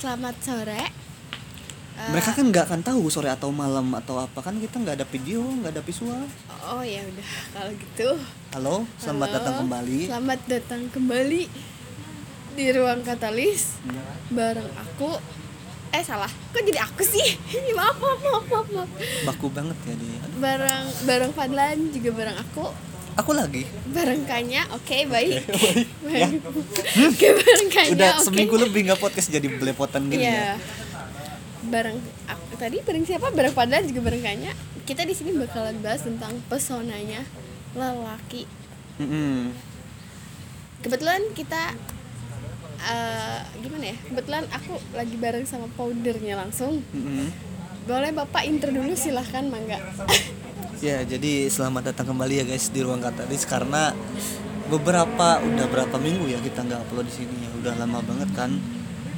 selamat sore. Eh, Mereka kan nggak akan tahu sore atau malam atau apa kan kita nggak ada video, nggak ada visual. Oh ya udah kalau gitu. Halo, selamat Halo, datang kembali. Selamat datang kembali di ruang katalis bareng aku. Eh salah, kok jadi aku sih? maaf, maaf, maaf, maaf, maaf. Baku banget ya dia. Aduh, Bareng bareng Fadlan juga bareng aku. Aku lagi. Bareng Kanya, oke baik. Ya. Oke bareng Kanya, Udah oke. seminggu lebih nggak podcast jadi belepotan gini ya. Iya. Bareng aku tadi bareng siapa? Bareng Fadlan juga bareng Kanya. Kita di sini bakalan bahas tentang pesonanya lelaki. Mm-mm. Kebetulan kita eh, gimana ya? Kebetulan aku lagi bareng sama powdernya langsung. Mm-mm. Boleh Bapak intro dulu silahkan mangga. Ya, jadi selamat datang kembali ya guys di ruang katalis karena beberapa udah berapa minggu ya kita nggak upload di sini ya udah lama banget kan.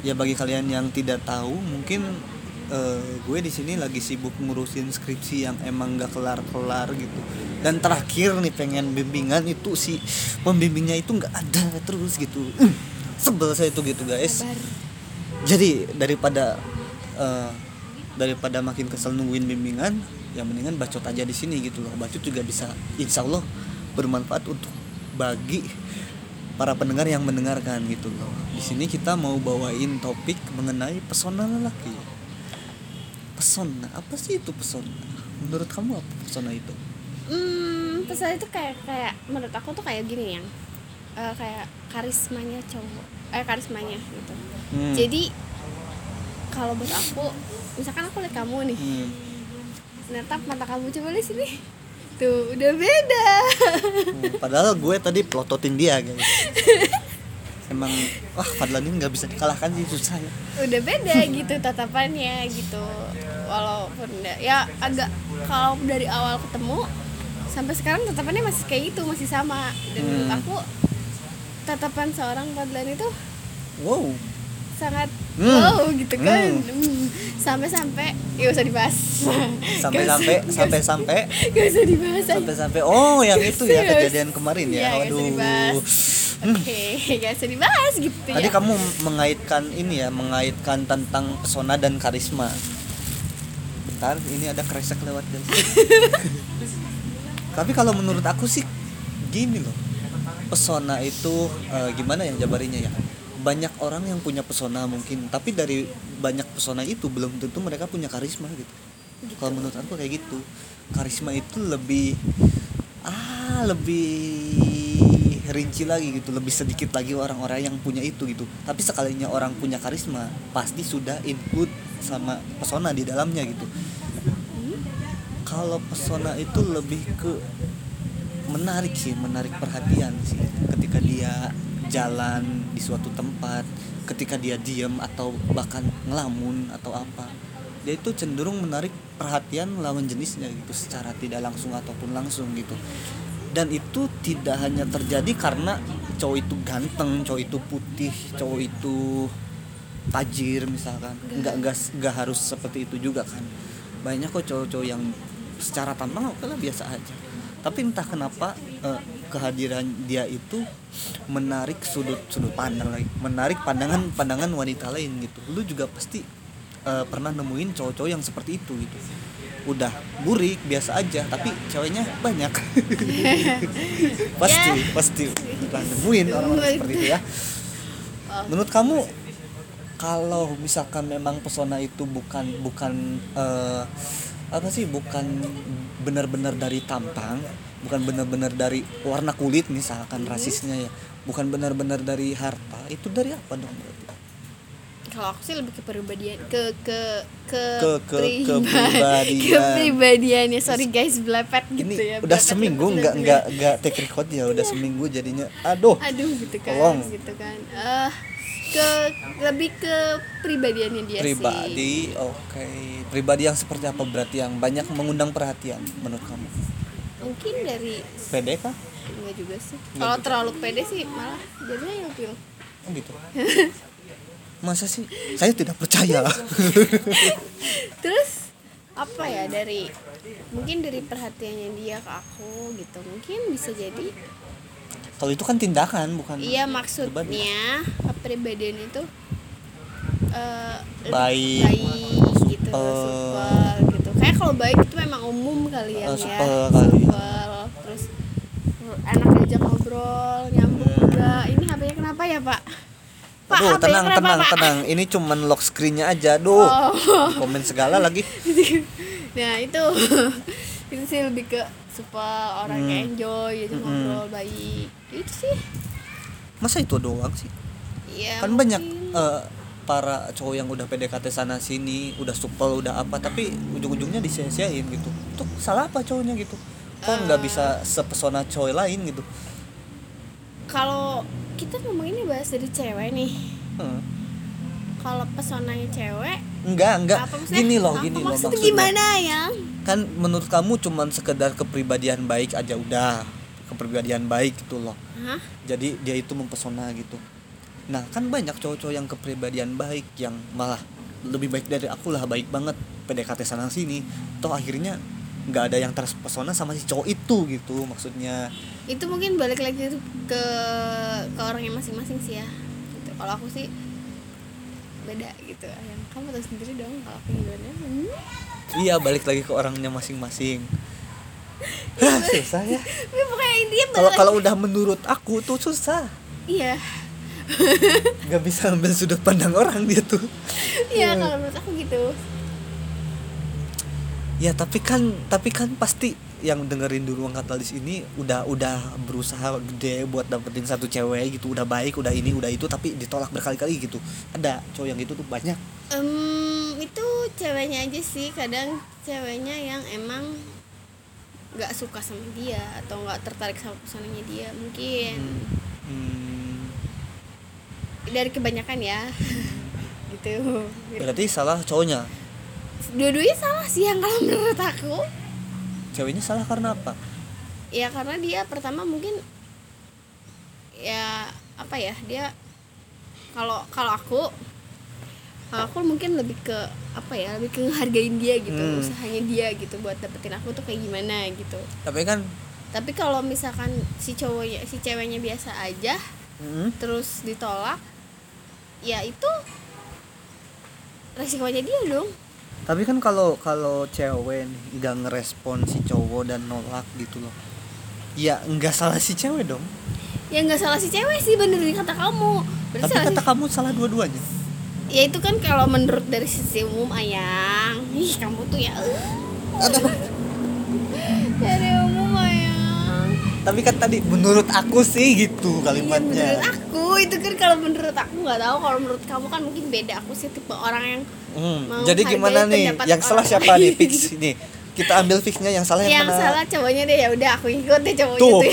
Ya bagi kalian yang tidak tahu mungkin eh, gue di sini lagi sibuk ngurusin skripsi yang emang nggak kelar-kelar gitu. Dan terakhir nih pengen bimbingan itu si pembimbingnya itu nggak ada terus gitu. Uh, sebel saya itu gitu guys. Jadi daripada eh, daripada makin kesel nungguin bimbingan ya mendingan bacot aja di sini gitu loh. Bacot juga bisa insya Allah bermanfaat untuk bagi para pendengar yang mendengarkan gitu loh. Di sini kita mau bawain topik mengenai pesona lelaki. Pesona? Apa sih itu pesona? Menurut kamu apa pesona itu? Hmm, pesan itu kayak kayak menurut aku tuh kayak gini yang. Eh, kayak karismanya cowok, eh karismanya gitu. Hmm. Jadi kalau buat aku, misalkan aku lihat kamu nih, Hmm. Natap mata kamu coba lihat sini, tuh udah beda. Hmm, padahal gue tadi pelototin dia guys emang wah Fadlan ini nggak bisa dikalahkan sih susah ya udah beda gitu tatapannya gitu. Walaupun ya agak kalau dari awal ketemu sampai sekarang tatapannya masih kayak itu masih sama. Dan menurut Hmm. aku tatapan seorang Fadlan itu wow sangat Hmm. wow gitu kan. Hmm. Hmm. sampai-sampai ya usah dibahas. Sampai Gak sampai usah- sampai sampai gak usah dibahas. Aja. sampai sampai oh yang itu ya kejadian kemarin ya. Usah waduh dibahas. oke gak usah dibahas gitu tadi ya. kamu mengaitkan ini ya mengaitkan tentang pesona dan karisma. Bentar ini ada kresek lewat guys tapi kalau menurut aku sih gini loh. Pesona itu eh, gimana ya jabarinya ya banyak orang yang punya pesona mungkin tapi dari banyak pesona itu belum tentu mereka punya karisma gitu. Kalau menurut aku kayak gitu. Karisma itu lebih ah lebih rinci lagi gitu. Lebih sedikit lagi orang-orang yang punya itu gitu. Tapi sekalinya orang punya karisma pasti sudah include sama pesona di dalamnya gitu. Kalau pesona itu lebih ke menarik sih menarik perhatian sih. Ketika dia jalan di suatu tempat ketika dia diam atau bahkan ngelamun atau apa dia itu cenderung menarik perhatian lawan jenisnya gitu secara tidak langsung ataupun langsung gitu. Dan itu tidak hanya terjadi karena cowok itu ganteng cowok itu putih cowok itu tajir misalkan. Nggak nggak nggak harus seperti itu juga kan. Banyak kok cowok-cowok yang secara tampang oke lah biasa aja. Tapi entah kenapa eh, kehadiran dia itu menarik sudut sudut pandang lagi menarik pandangan pandangan wanita lain gitu. Lu juga pasti eh, pernah nemuin cowok-cowok yang seperti itu gitu. Udah burik biasa aja tapi ceweknya banyak. Pasti Ya. pasti. Pernah nemuin orang-orang seperti itu ya. Oh, menurut kamu kalau misalkan memang pesona itu bukan bukan eh, apa sih bukan benar-benar dari tampang bukan benar-benar dari warna kulit misalkan rasisnya ya. Bukan benar-benar dari harta itu dari apa dong berarti? Kalau aku sih lebih ke pribadian ke ke ke Ke- ke- pribadi- kepribadian. kepribadiannya. Sorry guys belepet gitu ini ya udah seminggu nggak nggak nggak take record ya udah seminggu jadinya. Aduh aduh gitu kan Tolong. gitu kan. Eh ke lebih ke pribadiannya dia sih. pribadi oke. Pribadi yang seperti apa berarti yang banyak mengundang perhatian menurut kamu mungkin dari pede kah enggak juga sih kalau terlalu pede sih malah jadinya ilfil Oh gitu. Masa sih? Saya tidak percaya. terus apa ya dari mungkin dari perhatiannya dia ke aku gitu mungkin bisa jadi Kalau itu kan tindakan bukan iya maksudnya kepribadian itu eh, Baik, baik gitu supel. Kayak kalau baik itu memang umum kali ya Eh, ya supel kali. supel terus enak diajak ngobrol nyambung juga ini HP-nya kenapa ya pak Pak, Aduh, tenang, kenapa, tenang, Pak? tenang. Ini cuman lock screennya aja. Duh, Oh. komen segala lagi. nah itu itu sih lebih ke supel orang Hmm. enjoy diajak Mm-mm. ngobrol baik itu sih Masa itu doang sih? ya kan banyak mungkin. Para cowok yang udah PDKT sana sini, udah supel, udah apa, tapi ujung-ujungnya disia-siain gitu. Itu salah apa cowoknya gitu? Kok nggak Eh. bisa sepesona cowok lain gitu? kalau kita ngomong ini bahas dari cewek nih Hmm. kalau pesonanya cewek Enggak, enggak. Gini loh, Apa gini loh maksudnya maksudnya. gimana ya Kan menurut kamu cuman sekedar kepribadian baik aja udah. Kepribadian baik gitu loh. Hah? Jadi dia itu mempesona gitu. Nah, kan banyak cowok-cowok yang kepribadian baik yang malah lebih baik dari aku lah, baik banget PDKT sana sini. Toh akhirnya nggak ada yang terpesona sama si cowok itu gitu maksudnya. itu mungkin balik lagi ke ke orangnya masing-masing sih ya gitu. kalau aku sih beda gitu yang kamu tahu sendiri dong kalau aku gimana hmm? Iya, balik lagi ke orangnya masing-masing. Susah ya. intinya Kalau kalau udah menurut aku tuh susah. iya Gak bisa ambil sudut pandang orang dia tuh. iya kalau menurut aku gitu. Ya tapi kan tapi kan pasti yang dengerin di ruang katalis ini udah udah berusaha gede buat dapetin satu cewek gitu. Udah baik udah ini udah itu tapi ditolak berkali-kali gitu. Ada cowok yang gitu tuh banyak. Em, itu ceweknya aja sih. Kadang ceweknya yang emang nggak suka sama dia atau nggak tertarik sama pesonanya dia mungkin. Hmm, dari kebanyakan ya. Gitu. Berarti salah cowoknya? Dua-duanya salah sih yang kalau menurut aku. Ceweknya salah karena apa? Ya karena dia pertama mungkin ya apa ya dia kalau kalau aku kalau aku mungkin lebih ke apa ya lebih ke hargain dia gitu Hmm. usahanya dia gitu buat dapetin aku tuh kayak gimana gitu. Tapi kan tapi kalau misalkan si cowoknya si ceweknya biasa aja hmm, terus ditolak ya itu resikonya dia dong. Tapi kan kalau kalau cewek nih nggak ngerespon si cowok dan nolak gitu loh. Ya nggak salah si cewek dong. Ya nggak salah si cewek sih bener di kata kamu. Berarti tapi salah kata si- kamu salah dua-duanya. Ya itu kan kalau menurut dari sisi umum ayang. Ih kamu tuh ya Aduh. dari umum tapi kan tadi menurut aku sih gitu Iya, kalimatnya menurut aku itu kan kalau menurut aku nggak tahu kalau menurut kamu kan mungkin beda aku sih tipe orang yang Hmm, jadi gimana nih? Yang salah siapa nih? Fix ini. Kita ambil fixnya yang salah yang, yang mana? salah cowoknya deh ya udah aku ikut deh cowoknya Tuh. tuh.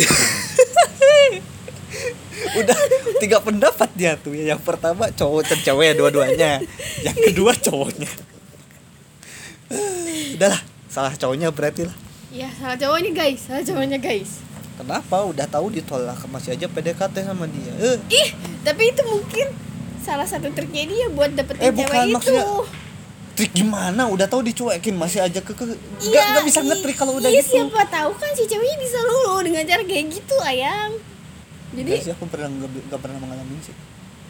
Udah tiga pendapat dia tuh. Yang pertama cowok dan cewek dua-duanya. Yang kedua cowoknya. Udahlah, salah cowoknya berarti lah. Ya salah cowoknya guys salah cowoknya guys Kenapa? Udah tahu ditolak masih aja PDKT sama dia. Eh, ih tapi itu mungkin salah satu triknya dia buat dapetin Eh, bukan, cewek itu maksudnya trik gimana? Udah tahu dicuekin masih aja ke, ke Iya, nggak bisa i- ngetrik kalau udah iya, gitu. siapa tahu kan si ceweknya bisa lulu dengan cara kayak gitu ayang jadi Nggak sih aku pernah nggak nggak pernah mengalami sih.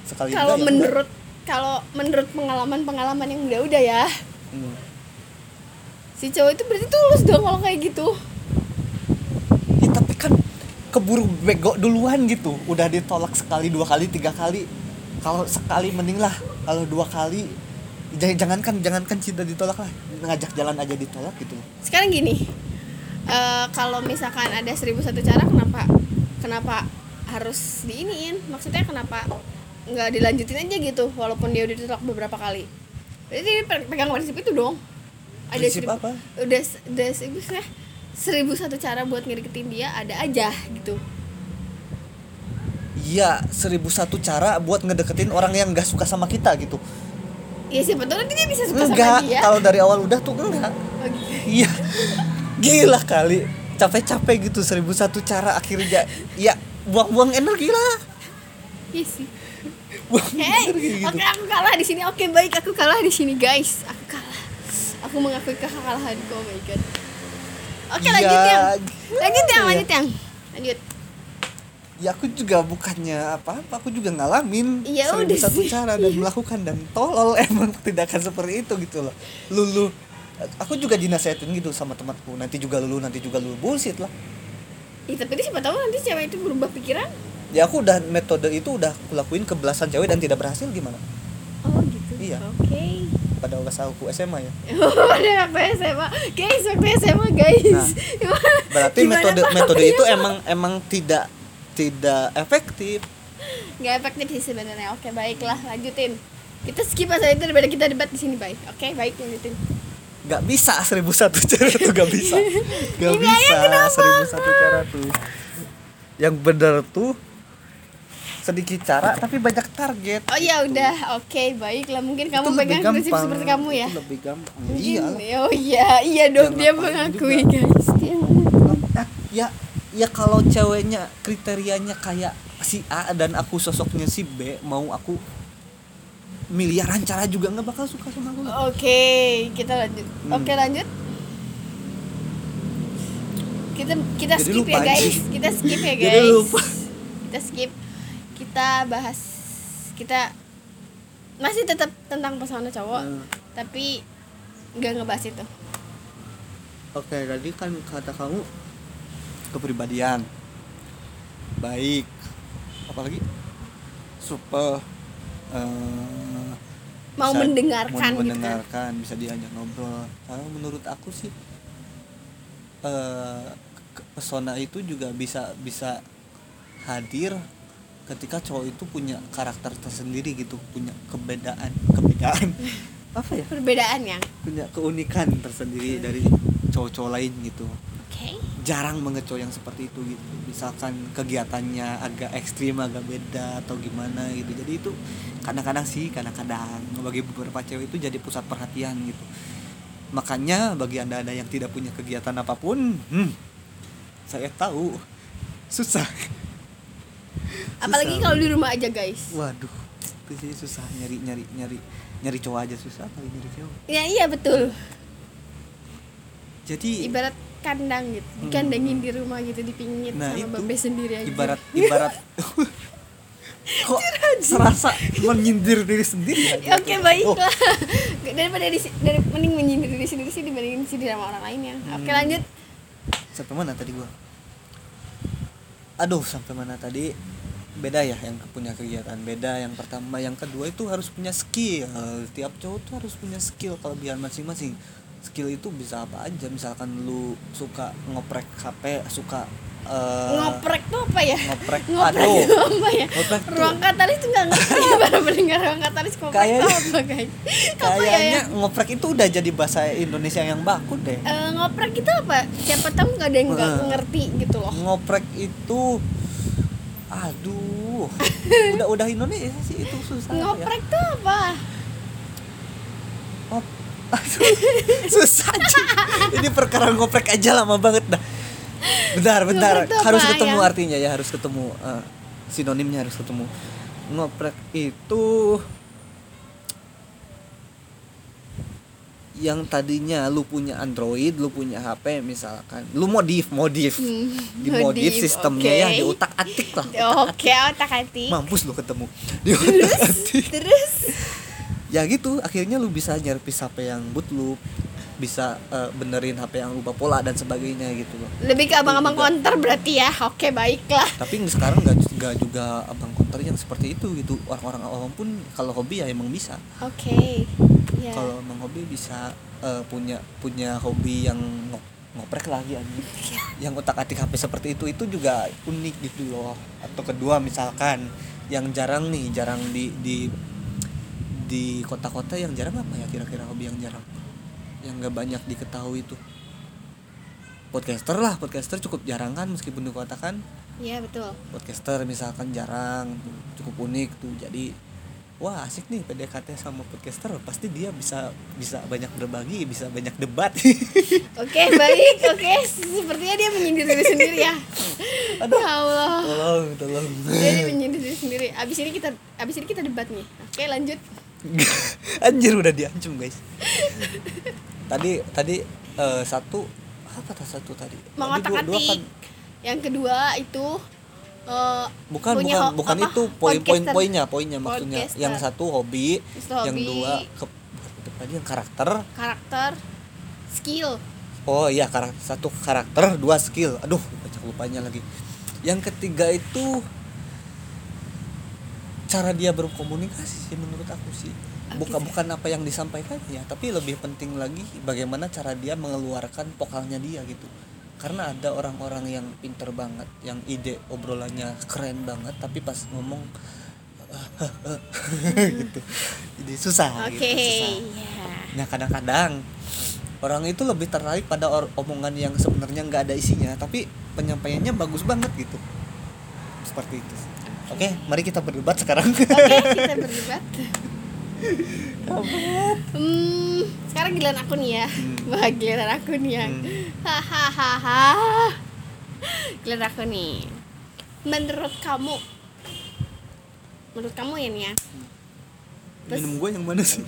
Sekali kalau ya menurut kalau menurut pengalaman pengalaman yang udah udah ya Hmm. Si cowok itu berarti tulus dong kalau kayak gitu. Ya, tapi kan keburu bego duluan gitu. Udah ditolak sekali dua kali tiga kali. Kalau sekali mending lah. Kalau dua kali jangan jangankan jangankan cinta ditolak lah. Ngajak jalan aja ditolak gitu. Sekarang gini eh, kalau misalkan ada seribu satu cara kenapa kenapa harus diiniin? Maksudnya kenapa nggak dilanjutin aja gitu walaupun dia udah ditolak beberapa kali? Berarti pe- pegang prinsip itu dong ada Prinsip seribu, apa? udah udah seribu seribu satu cara buat ngedeketin dia ada aja gitu iya seribu satu cara buat ngedeketin orang yang nggak suka sama kita gitu ya siapa tahu nanti dia bisa suka enggak sama dia kalau dari awal udah tuh enggak Oh, gitu. iya gila kali capek-capek gitu seribu satu cara akhirnya ya buang-buang energi lah Iya sih buang Hey, energi gitu oke aku kalah di sini. Oke baik aku kalah di sini guys. Aku kalah. Aku mengakui kekalahanku. Oh my god. Oke Ya, lanjut yang. Lanjut yang, ya? lanjut yang. Lanjut. ya aku juga bukannya apa-apa aku juga ngalamin Ya seribu udah satu sih. cara dan melakukan dan tolol emang tindakan seperti itu gitu loh lulu aku juga dinasehatin gitu sama temanku nanti juga lulu nanti juga lulu bullshit lah Ih, tapi siapa tahu nanti cewek itu berubah pikiran ya aku udah metode itu udah aku lakuin ke belasan cewek dan tidak berhasil gimana oh gitu Iya. oke pada masa aku SMA ya? Pada waktu SMA guys waktu SMA guys. Nah, berarti gimana metode metode itu emang emang tidak tidak efektif. Nggak efektif sih sebenarnya. Oke baiklah lanjutin. Kita skip aja itu daripada kita debat di sini baik. Oke baik lanjutin. Nggak bisa seribu satu cara tuh nggak bisa. Nggak Ini bisa seribu satu cara tuh. Yang benar tuh sedikit cara tapi banyak target. Oh ya udah. Oke baiklah. Mungkin kamu Itu pegang prinsip seperti kamu ya? Itu lebih gampang. Mungkin- iya. oh iya. Iya dong dia mengakui juga. guys. Dia mengakui. Ah, ya ya kalau ceweknya kriterianya kayak si A dan aku sosoknya si B mau aku miliaran cara juga nggak bakal suka sama aku. Oke kita lanjut. Hmm. oke lanjut. Kita kita Jadi skip ya guys. Kita skip ya Jadi guys. Lupa. kita skip kita bahas kita masih tetap tentang pesona cowok Hmm. tapi nggak ngebahas itu. Oke, tadi kan kata kamu kepribadian. Baik, apalagi? Super eh, mau bisa- mendengarkan mau gitu. mendengarkan, bisa diajak ngobrol. Kalau menurut aku sih ke- pesona itu juga bisa bisa hadir ketika cowok itu punya karakter tersendiri gitu, punya kebedaan, kebedaan. Apa ya? perbedaan yang punya keunikan tersendiri dari cowok-cowok lain gitu. Oke. Jarang banget cowok yang seperti itu gitu. Misalkan kegiatannya agak ekstrim agak beda atau gimana gitu. Jadi itu kadang-kadang sih kadang-kadang. Bagi beberapa cewek itu jadi pusat perhatian gitu. Makanya bagi anda anda yang tidak punya kegiatan apa pun hmm, saya tahu. Susah apalagi kalau di rumah aja guys. Waduh itu sih susah. Nyari nyari nyari nyari cowok aja susah kali nyari cowok. Ya iya betul. Jadi ibarat kandang gitu. Hmm. dikandangin di rumah gitu dipingit Nah, sama itu. babe sendiri aja. ibarat ibarat. Kok serasa menyindir diri sendiri ya? Ya, oke baiklah. Oh. daripada di, dari mending menyindir diri sendiri sih dibandingin sindir sama orang lainnya oke Hmm. lanjut. Sampai mana tadi gua? Aduh sampai mana tadi beda ya yang punya kegiatan. Beda yang pertama yang kedua itu harus punya skill. Tiap cowok tuh harus punya skill. Kelebihan masing-masing. Skill itu bisa apa aja. Misalkan lu suka ngoprek HP suka eh, ngoprek tuh apa ya? ngoprek ngoprek aduh. itu apa ya? Ngoprek tuh- ruang katalis tuh nggak ngerti para pendengar ruang katalis ngoprek tuh apa guys? Ya, kayaknya ya? ngoprek itu udah jadi bahasa Indonesia yang baku deh. Eh, ngoprek itu apa? Siapa tahu nggak ada yang nggak Nah. ngerti gitu loh. Ngoprek itu aduh. Udah udah Indonesia sih itu susah ya. ngoprek tuh apa? Aduh, susah ini perkara ngoprek aja lama banget dah. Bentar bentar. Ngoprek harus ketemu Yang? artinya ya harus ketemu eh, sinonimnya harus ketemu. Ngoprek itu yang tadinya lu punya Android, lu punya HP misalkan, lu modif, modif, Hmm, di modif sistemnya oke. ya, di otak atik lah, oke otak atik. Mampus lu ketemu, di otak atik. terus. Ya gitu akhirnya lu bisa nyerpis HP yang bootloop bisa eh, benerin HP yang lupa pola dan sebagainya gitu loh. Lebih ke abang-abang Juga. konter berarti ya? Oke baiklah. Tapi sekarang nggak nggak juga abang konter yang seperti itu gitu. Orang-orang awam pun kalau hobi ya emang bisa. Oke ya kalau emang hobi bisa eh, punya punya hobi yang ngo- ngoprek lagi anjing yang otak atik HP seperti itu itu juga unik gitu loh. Atau kedua misalkan yang jarang nih jarang di di di kota-kota yang jarang apa ya kira-kira hobi yang jarang yang nggak banyak diketahui itu podcaster lah podcaster cukup jarang kan meskipun di kota kan. Iya betul. Podcaster misalkan jarang cukup unik tuh jadi wah asik nih PDKT sama podcaster pasti dia bisa bisa banyak berbagi bisa banyak debat. Oke baik oke sepertinya dia menyindir diri sendiri ya. Aduh. ya Allah. tolong tolong. Dia menyindir diri sendiri. Abis ini kita abis ini kita debat nih. Oke lanjut. Anjir udah diancam guys tadi tadi eh, satu apa tas satu tadi? Dua mengotak-atik kan? yang kedua itu eh, bukan punya bukan bukan apa, itu poin poin podcaster. poinnya poinnya maksudnya. Podcaster. yang satu hobi Itu yang hobi. dua ke tadi yang karakter. Karakter skill. Oh iya karakter satu karakter dua skill. Aduh banyak lupanya lagi. Yang ketiga itu cara dia berkomunikasi sih menurut aku sih bukan bukan apa yang disampaikannya tapi lebih penting lagi bagaimana cara dia mengeluarkan vokalnya dia gitu karena ada orang-orang yang pinter banget yang ide obrolannya keren banget tapi pas ngomong gitu jadi susah oke gitu, susah. ya Nah kadang-kadang orang itu lebih tertarik pada omongan yang sebenarnya nggak ada isinya, tapi penyampaiannya bagus banget gitu. Seperti itu. Oke, mari kita berdebat sekarang. oke kita berdebat. Hmm, sekarang giliran aku nih ya. Hmm. Wah, giliran aku nih yang Hmm. hahaha. Giliran aku nih. Menurut kamu menurut kamu ya nih ya. Terus- Minum gue yang mana sih?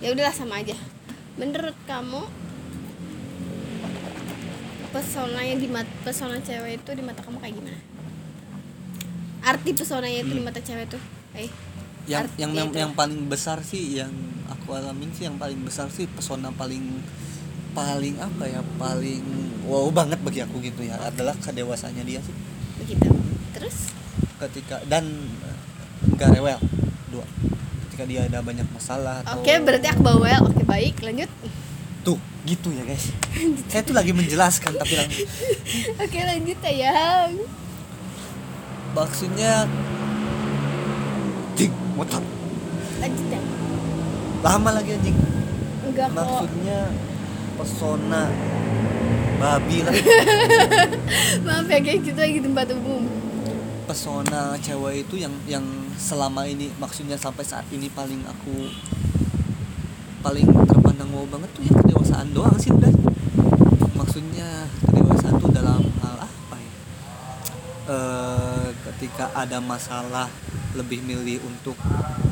Ya udahlah sama aja. Menurut kamu pesonanya di mata pesona cewek itu di mata kamu kayak gimana arti pesonanya itu di Hmm. mata cewek tuh. Eh Yang yang yang, itu. yang paling besar sih yang aku alamin sih yang paling besar sih pesona paling paling apa ya paling wow banget bagi aku gitu ya adalah kedewasannya dia sih. Begitu. Terus? Ketika dan eh, nggak rewel dua. Ketika dia ada banyak masalah atau oke berarti aku bawel oke baik. Lanjut. Tuh gitu ya guys. Saya tuh lagi menjelaskan tapi lang- oke lanjut sayang maksudnya Jing, motor. Lanjut ya lama lagi anjing enggak kok. Maksudnya pesona babi lah. Maaf ya guys kita lagi di tempat umum. Pesona cewek itu yang yang selama ini maksudnya sampai saat ini paling aku paling terpandang wow banget tuh yang kedewasaan doang sih udah. Maksudnya kedewasaan tuh dalam hal apa ya? Eh, ketika ada masalah lebih milih untuk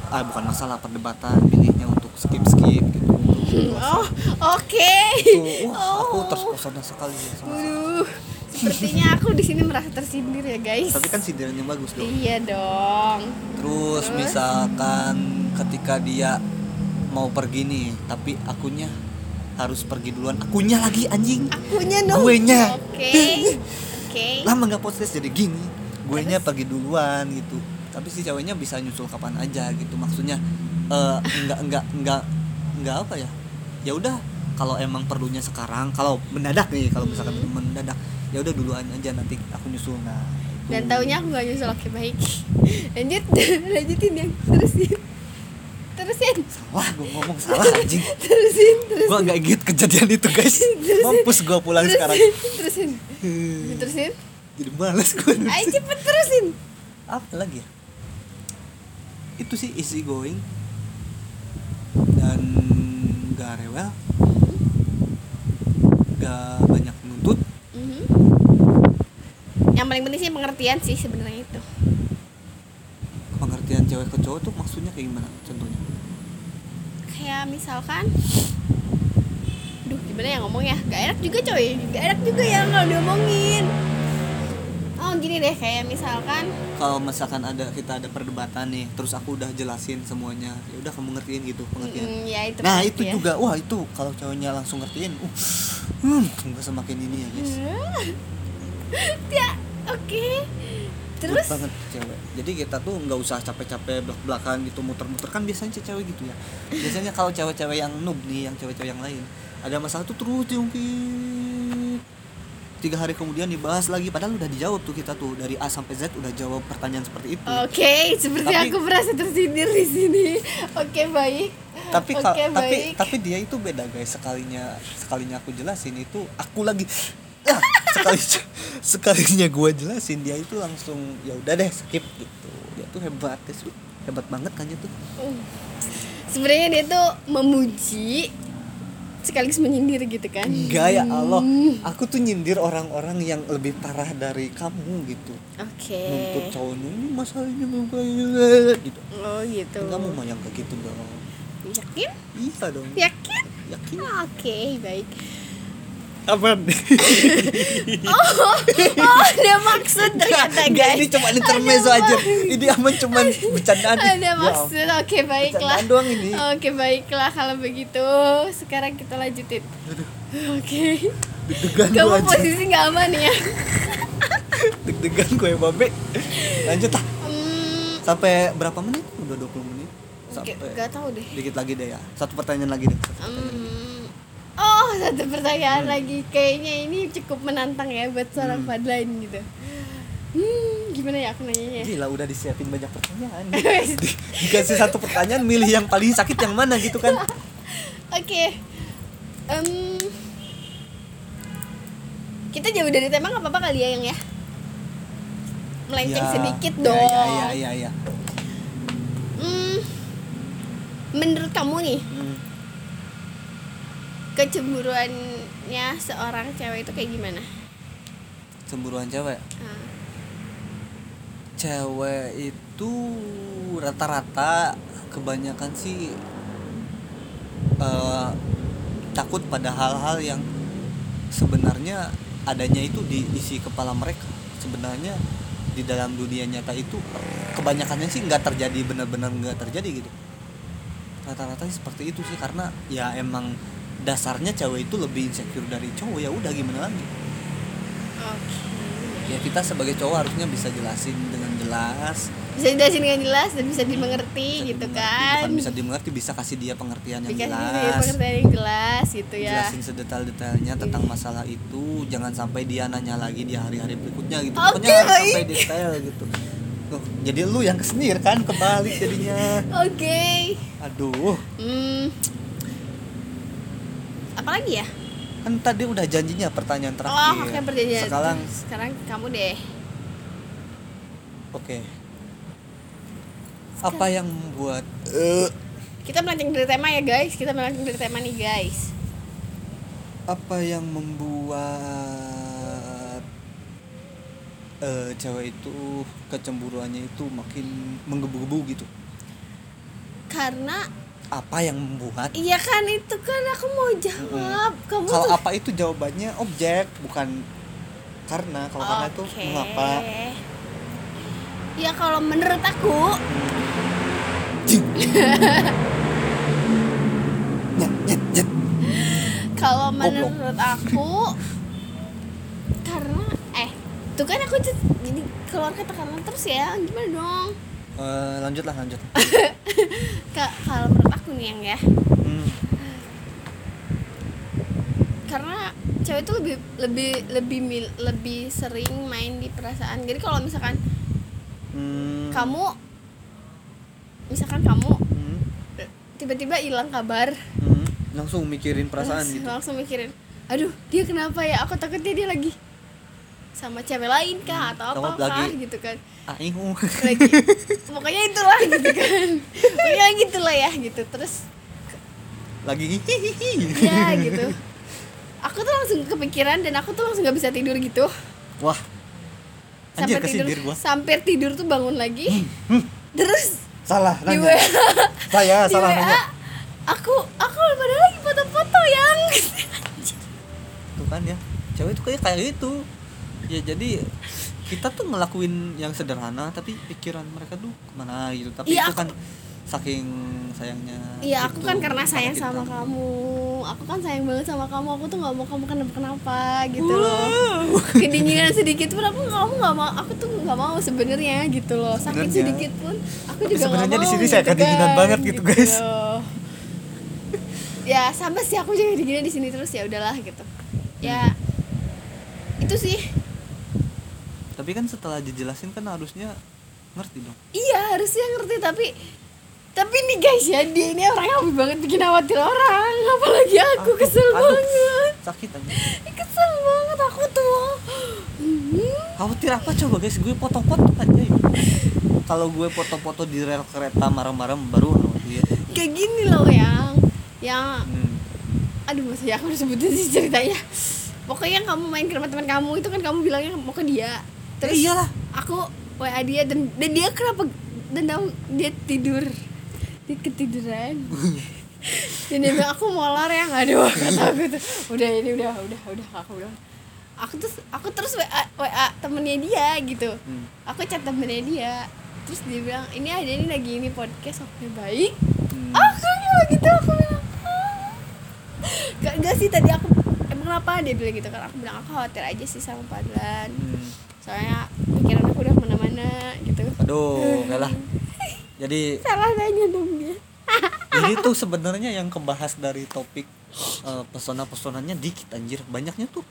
ah bukan masalah perdebatan milihnya untuk skip skip gitu untuk oh oke Tuh, wah aku Oh. terpesona sekali ya sama Waduh, sepertinya aku di sini merasa tersindir ya guys. tapi kan sindirannya bagus dong Iya dong. Terus Terus? misalkan ketika dia mau pergi nih, tapi akunya harus pergi duluan. Akunya lagi anjing. Akunya dong. Guenya. Oke. Oke. Lama nggak podcast jadi gini. Guenya Terus? pergi duluan gitu. Tapi si ceweknya bisa nyusul kapan aja gitu. Maksudnya eh enggak enggak enggak enggak apa ya? Ya udah kalau emang perlunya sekarang, kalau mendadak nih, kalau misalkan Hmm. mendadak, ya udah duluan aja nanti aku nyusul. Nah, itu. Dan taunya aku gak nyusul oke baik. Lanjut, lanjutin yang terusin. Terusin, Wah, gue ngomong salah anjing. terusin, terusin. gua nggak inget kejadian itu guys mampus gua pulang sekarang Terusin. Terusin. Jadi males gua Ayo cepet terusin. apa lagi ya? Itu sih easy going. Dan gak rewel. Gak banyak nuntut. Mhm. Yang paling penting sih pengertian sih sebenarnya itu. pengertian cewek ke cowok tuh maksudnya kayak gimana contohnya? Kayak misalkan Duh gimana ya ngomong ya? Gak enak juga coy. Gak enak juga ya kalau diomongin Oh gini deh kayak misalkan kalau misalkan ada kita ada perdebatan nih terus aku udah jelasin semuanya ya udah kamu ngertiin gitu pengertian. Mm, Ya itu nah itu ya. juga wah itu kalau cowoknya langsung ngertiin uh hmm, semakin ini ya guys. Ya oke. Terus? Good banget cewek. Jadi kita tuh nggak usah capek-capek belak belakan gitu muter-muter. Kan biasanya cewek gitu ya. Biasanya kalau cewek-cewek yang noob nih yang cewek-cewek yang lain ada masalah tuh terus diungkit tiga hari kemudian dibahas lagi padahal udah dijawab tuh kita tuh dari A sampai Z udah jawab pertanyaan seperti itu Oke, seperti Tapi- aku merasa tersindir di sini. Oke, baik. tapi Oke, ka- tapi baik. tapi dia itu beda guys sekalinya sekalinya aku jelasin itu aku lagi ah, sekali sekalinya gue jelasin dia itu langsung ya udah deh skip gitu dia tuh hebat guys hebat banget kan itu Uh. Sebenarnya dia tuh memuji sekaligus menyindir gitu kan. enggak ya Allah Hmm. aku tuh nyindir orang-orang yang lebih parah dari kamu gitu Oke. nuntut cowoknya ini masalahnya gitu Oh gitu. kamu mah yang kayak gitu dong Yakin? iya dong Yakin? yakin Oke, baik. Apaan? oh oh ada maksud ternyata guys ini cuma intermezzo aja. Ini aman cuman bercandaan. ada Ya maksud oke baiklah Bercandaan doang ini. oke baiklah kalau begitu sekarang kita lanjutin oke Deg-degan kamu posisi nggak aman ya Deg-degan gue babe. Lanjut lah. hmm, Sampai berapa menit? Udah 20 menit. Sampai Gak, gak tau deh dikit lagi deh ya. Satu pertanyaan lagi deh. Satu pertanyaan. Hmm, Oh, satu pertanyaan lagi. Kayaknya ini cukup menantang ya buat seorang Fadlan gitu. Hmm, gimana ya aku nanyanya? Gila udah disiapin banyak pertanyaan. Di- Dikasih satu pertanyaan milih yang paling sakit yang mana gitu kan. Oke. Em, kita jauh dari tema nggak apa-apa kali ya yang ya? Melenceng Ya, sedikit ya, dong. Ya ya ya ya. Hmm, menurut kamu nih, Hmm. Kecemburuannya seorang cewek itu kayak gimana? Cemburuan cewek. Ah, Cewek itu rata-rata kebanyakan sih eh, takut pada hal-hal yang sebenarnya adanya itu di isi kepala mereka. Sebenarnya di dalam dunia nyata itu kebanyakannya sih nggak terjadi benar-benar nggak terjadi gitu. Rata-rata sih seperti itu sih karena ya emang dasarnya cewek itu lebih insecure dari cowok ya udah gimana lagi? Oke. ya kita sebagai cowok harusnya bisa jelasin dengan jelas. Bisa dijelasin dengan jelas dan bisa dimengerti bisa gitu dimengerti. kan? bukan bisa dimengerti bisa kasih dia pengertian yang jelas dia pengertian yang jelas gitu ya. Jelasin sedetail-detailnya tentang masalah itu jangan sampai dia nanya lagi di hari-hari berikutnya gitu. Oke, pokoknya baik. sampai detail gitu. Tuh, jadi lu yang kesenir kan kebalik jadinya. Oke. Aduh. Hmm apalagi ya? Kan tadi udah janjinya pertanyaan terakhir. Oh oke perjanjian. Sekarang sekarang kamu deh. Oke. Apa yang membuat eh, kita melenceng dari tema ya guys. Kita melenceng dari tema nih guys. Apa yang membuat eh cewek itu kecemburuannya itu makin menggebu-gebu gitu? Karena apa yang membuat? Iya kan itu kan aku mau jawab. Kamu kalau tuh apa itu jawabannya? Objek bukan karena. Kalau karena itu mengapa ya kalau menurut aku nyet kalau menurut aku karena eh tuh kan aku jadi keluar kata-kata terus ya. Gimana dong Eh, lanjut lah lanjut. Ka- kalau menurut aku nih yang ya. Hmm, karena cewek itu lebih lebih lebih mil- lebih sering main di perasaan. Jadi kalau misalkan hmm, kamu misalkan kamu hmm, tiba-tiba hilang kabar. Hmm, langsung mikirin perasaan terus gitu. langsung mikirin aduh dia kenapa ya? Aku takutnya dia lagi sama cewek lain kah atau apa kah gitu kan. Aing lagi. Pokoknya itulah gitu kan. Pokoknya gitulah ya gitu. Terus lagi ya gitu. Aku tuh langsung kepikiran dan aku tuh langsung nggak bisa tidur gitu. Wah. Anjir sampai tidur. gua. Sampai tidur tuh bangun lagi. Terus salah di nanya WA saya di salah WA nanya aku aku padahal lagi foto-foto yang tuh kan ya. Cewek itu kayak kayak gitu ya jadi kita tuh ngelakuin yang sederhana tapi pikiran mereka tuh ke mana gitu. Tapi Iya, itu aku- kan saking sayangnya Iya aku gitu kan karena sayang kita. sama kamu. Aku kan sayang banget sama kamu. Aku tuh gak mau kamu kenapa-kenapa gitu loh. Kedinginan sedikit pun aku kamu gak mau. Aku tuh gak mau sebenarnya gitu loh. Sakit Sebenarnya- sedikit pun Aku Tapi juga sebenarnya di sini saya gitu kedinginan kan, banget gitu, guys. loh. Ya sama sih aku juga kedinginan di sini terus ya udahlah gitu. Ya Itu sih tapi kan setelah dijelasin kan harusnya ngerti dong. Iya harusnya ngerti tapi tapi nih guys ya dia ini orang yang banget bikin khawatir orang. Apalagi aku Aduh, kesel aduh, banget. sakit aja. Kesel banget aku tuh. Khawatir apa coba guys? Gue foto-foto aja ya. kalau gue foto-foto di rel kereta marah-marah baru khawatir kayak gini loh yang yang hmm. aduh masa ya aku harus sebutin sih ceritanya. Pokoknya kamu main ke rumah teman kamu itu kan kamu bilangnya mau ke dia terus Ya iyalah. aku wa dia dan dan dia kenapa dan tahu dia tidur dia ketiduran dan dia bilang aku molor ya nggak ada kata aku tuh udah ini udah udah udah aku bilang aku tuh aku terus wa wa temennya dia gitu Hmm. aku chat temennya dia terus dia bilang ini ada ini lagi ini podcast oke baik Hmm. aku bilang gitu aku bilang "Ah." gak, gak sih tadi aku kenapa? Dia bilang gitu kan. Aku bilang aku khawatir aja sih sama Padlan Hmm. soalnya pikiran aku udah ke mana-mana gitu. Aduh enggak lah. Jadi salah nanya dong dia. Jadi tuh sebenarnya yang kebahas dari topik eh, pesona-pesonanya dikit anjir. Banyaknya tuh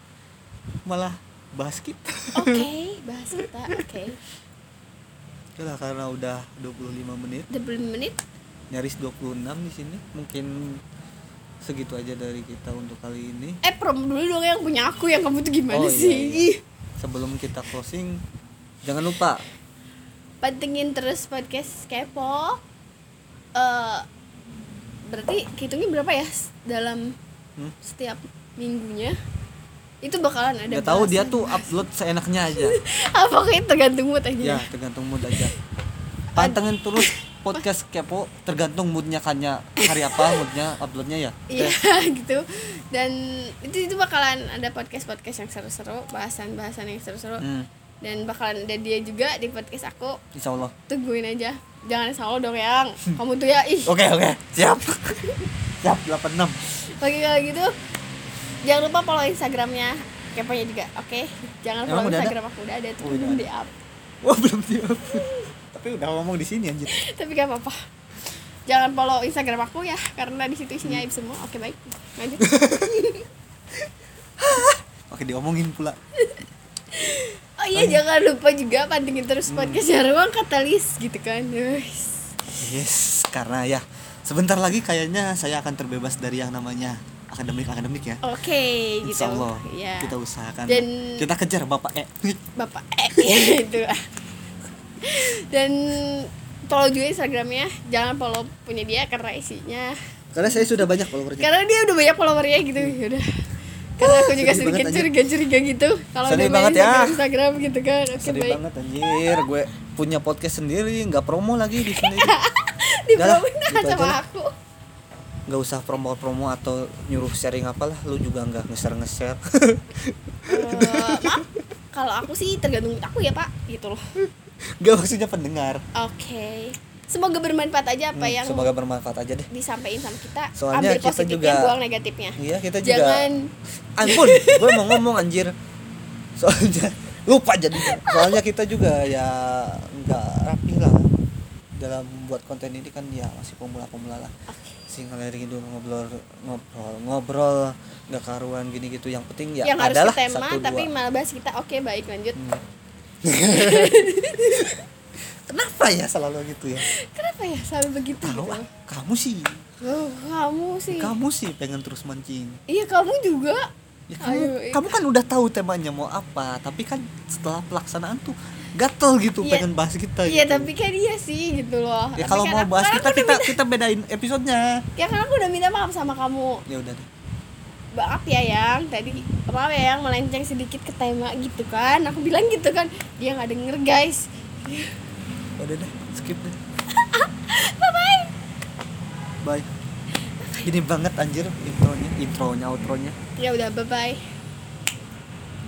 malah bahas kita oke bahas kita oke. Oke lah karena udah 25 menit. Udah berapa menit. Nyaris 26 di sini. Mungkin segitu aja dari kita untuk kali ini. Eh promo dulu dong yang punya aku yang kamu tuh gimana Oh, iya, sih? iya. Sebelum kita closing jangan lupa. Pantengin terus podcast kepo. Eh berarti hitungnya berapa ya dalam hmm? setiap minggunya? Itu bakalan ada nggak tahu dia tuh upload seenaknya aja. Apa kayak tergantung mood aja. Ya tergantung mood aja. Pantengin terus podcast kepo tergantung moodnya kannya hari apa moodnya uploadnya ya? Iya gitu. Dan itu itu bakalan ada podcast podcast yang seru-seru bahasan bahasan yang seru-seru. Hmm, dan bakalan ada dia juga di podcast aku. Insya Allah tungguin aja. Jangan salah dong yang. Kamu tuh ya ih. Oke oke. Siap. Siap 86 Oke kalau gitu jangan lupa follow instagramnya keponya juga oke? Jangan Emang follow ada? instagram aku udah ada. Tuh Oh, belum di up. Wah belum siap tapi udah ngomong di sini anjir. Tapi gak apa-apa. Jangan follow instagram aku ya karena di situ isinya aib semua. Oke baik. Lanjut. Oke diomongin pula. Oh iya jangan lupa juga pantengin terus podcastnya ruang katalis gitu kan. Yes. yes karena ya sebentar lagi kayaknya saya akan terbebas dari yang namanya akademik akademik ya. Oke gitu. Insya Allah ya kita usahakan. Dan- kita kejar bapak eh bapak eh itu lah dan follow juga instagramnya jangan follow punya dia karena isinya. Karena saya sudah banyak followernya. Karena dia udah banyak followernya gitu yaudah karena aku juga sedikit curiga curiga gitu. Kalau udah main banget ya. Instagram, gitu kan oke sedih baik. banget anjir. Gue punya podcast sendiri nggak promo lagi di sini. Di Udah promoin gitu aja sama aku. Nggak usah promo-promo atau nyuruh sharing apalah lu juga nggak nge-share nge-share Eh, maaf kalau aku sih tergantung aku ya pak gitu loh nggak maksudnya pendengar. Oke. Semoga bermanfaat aja apa Hmm, yang semoga bermanfaat aja deh. disampaikan sama kita. Soalnya ambil kita positifnya juga- buang negatifnya. Iya kita juga jangan. Ampun gue mau ngomong anjir. Soalnya lupa jadi. Soalnya kita juga ya nggak rapi lah. Dalam buat konten ini kan ya masih pemula-pemula lah. Sih ngalir gitu ngobrol ngobrol ngobrol nggak karuan gini gitu yang penting ya yang harus adalah ke tema satu tapi dua malah bahas kita. Oke baik lanjut kenapa ya selalu gitu ya? Kenapa ya selalu begitu tahu gitu? ah kamu sih. Oh, kamu sih. Kamu sih pengen terus mancing. Iya kamu juga. Ya, kamu, Ayo, eh. kamu kan udah tahu temanya mau apa tapi kan setelah pelaksanaan tuh gatel gitu Iya. pengen bahas kita iya gitu. tapi kan iya sih gitu loh. Ya Tapi kalau kan mau bahas kan kita udah kita minta- kita bedain episodenya. Ya kan aku udah minta maaf sama kamu. Ya udah deh maaf ya yang. Tadi maaf ya yang melenceng sedikit ke tema gitu kan. Aku bilang gitu kan. Dia nggak denger guys. Udah deh skip deh. Bye bye. Bye ini banget anjir intronya intronya outronya. Ya udah bye bye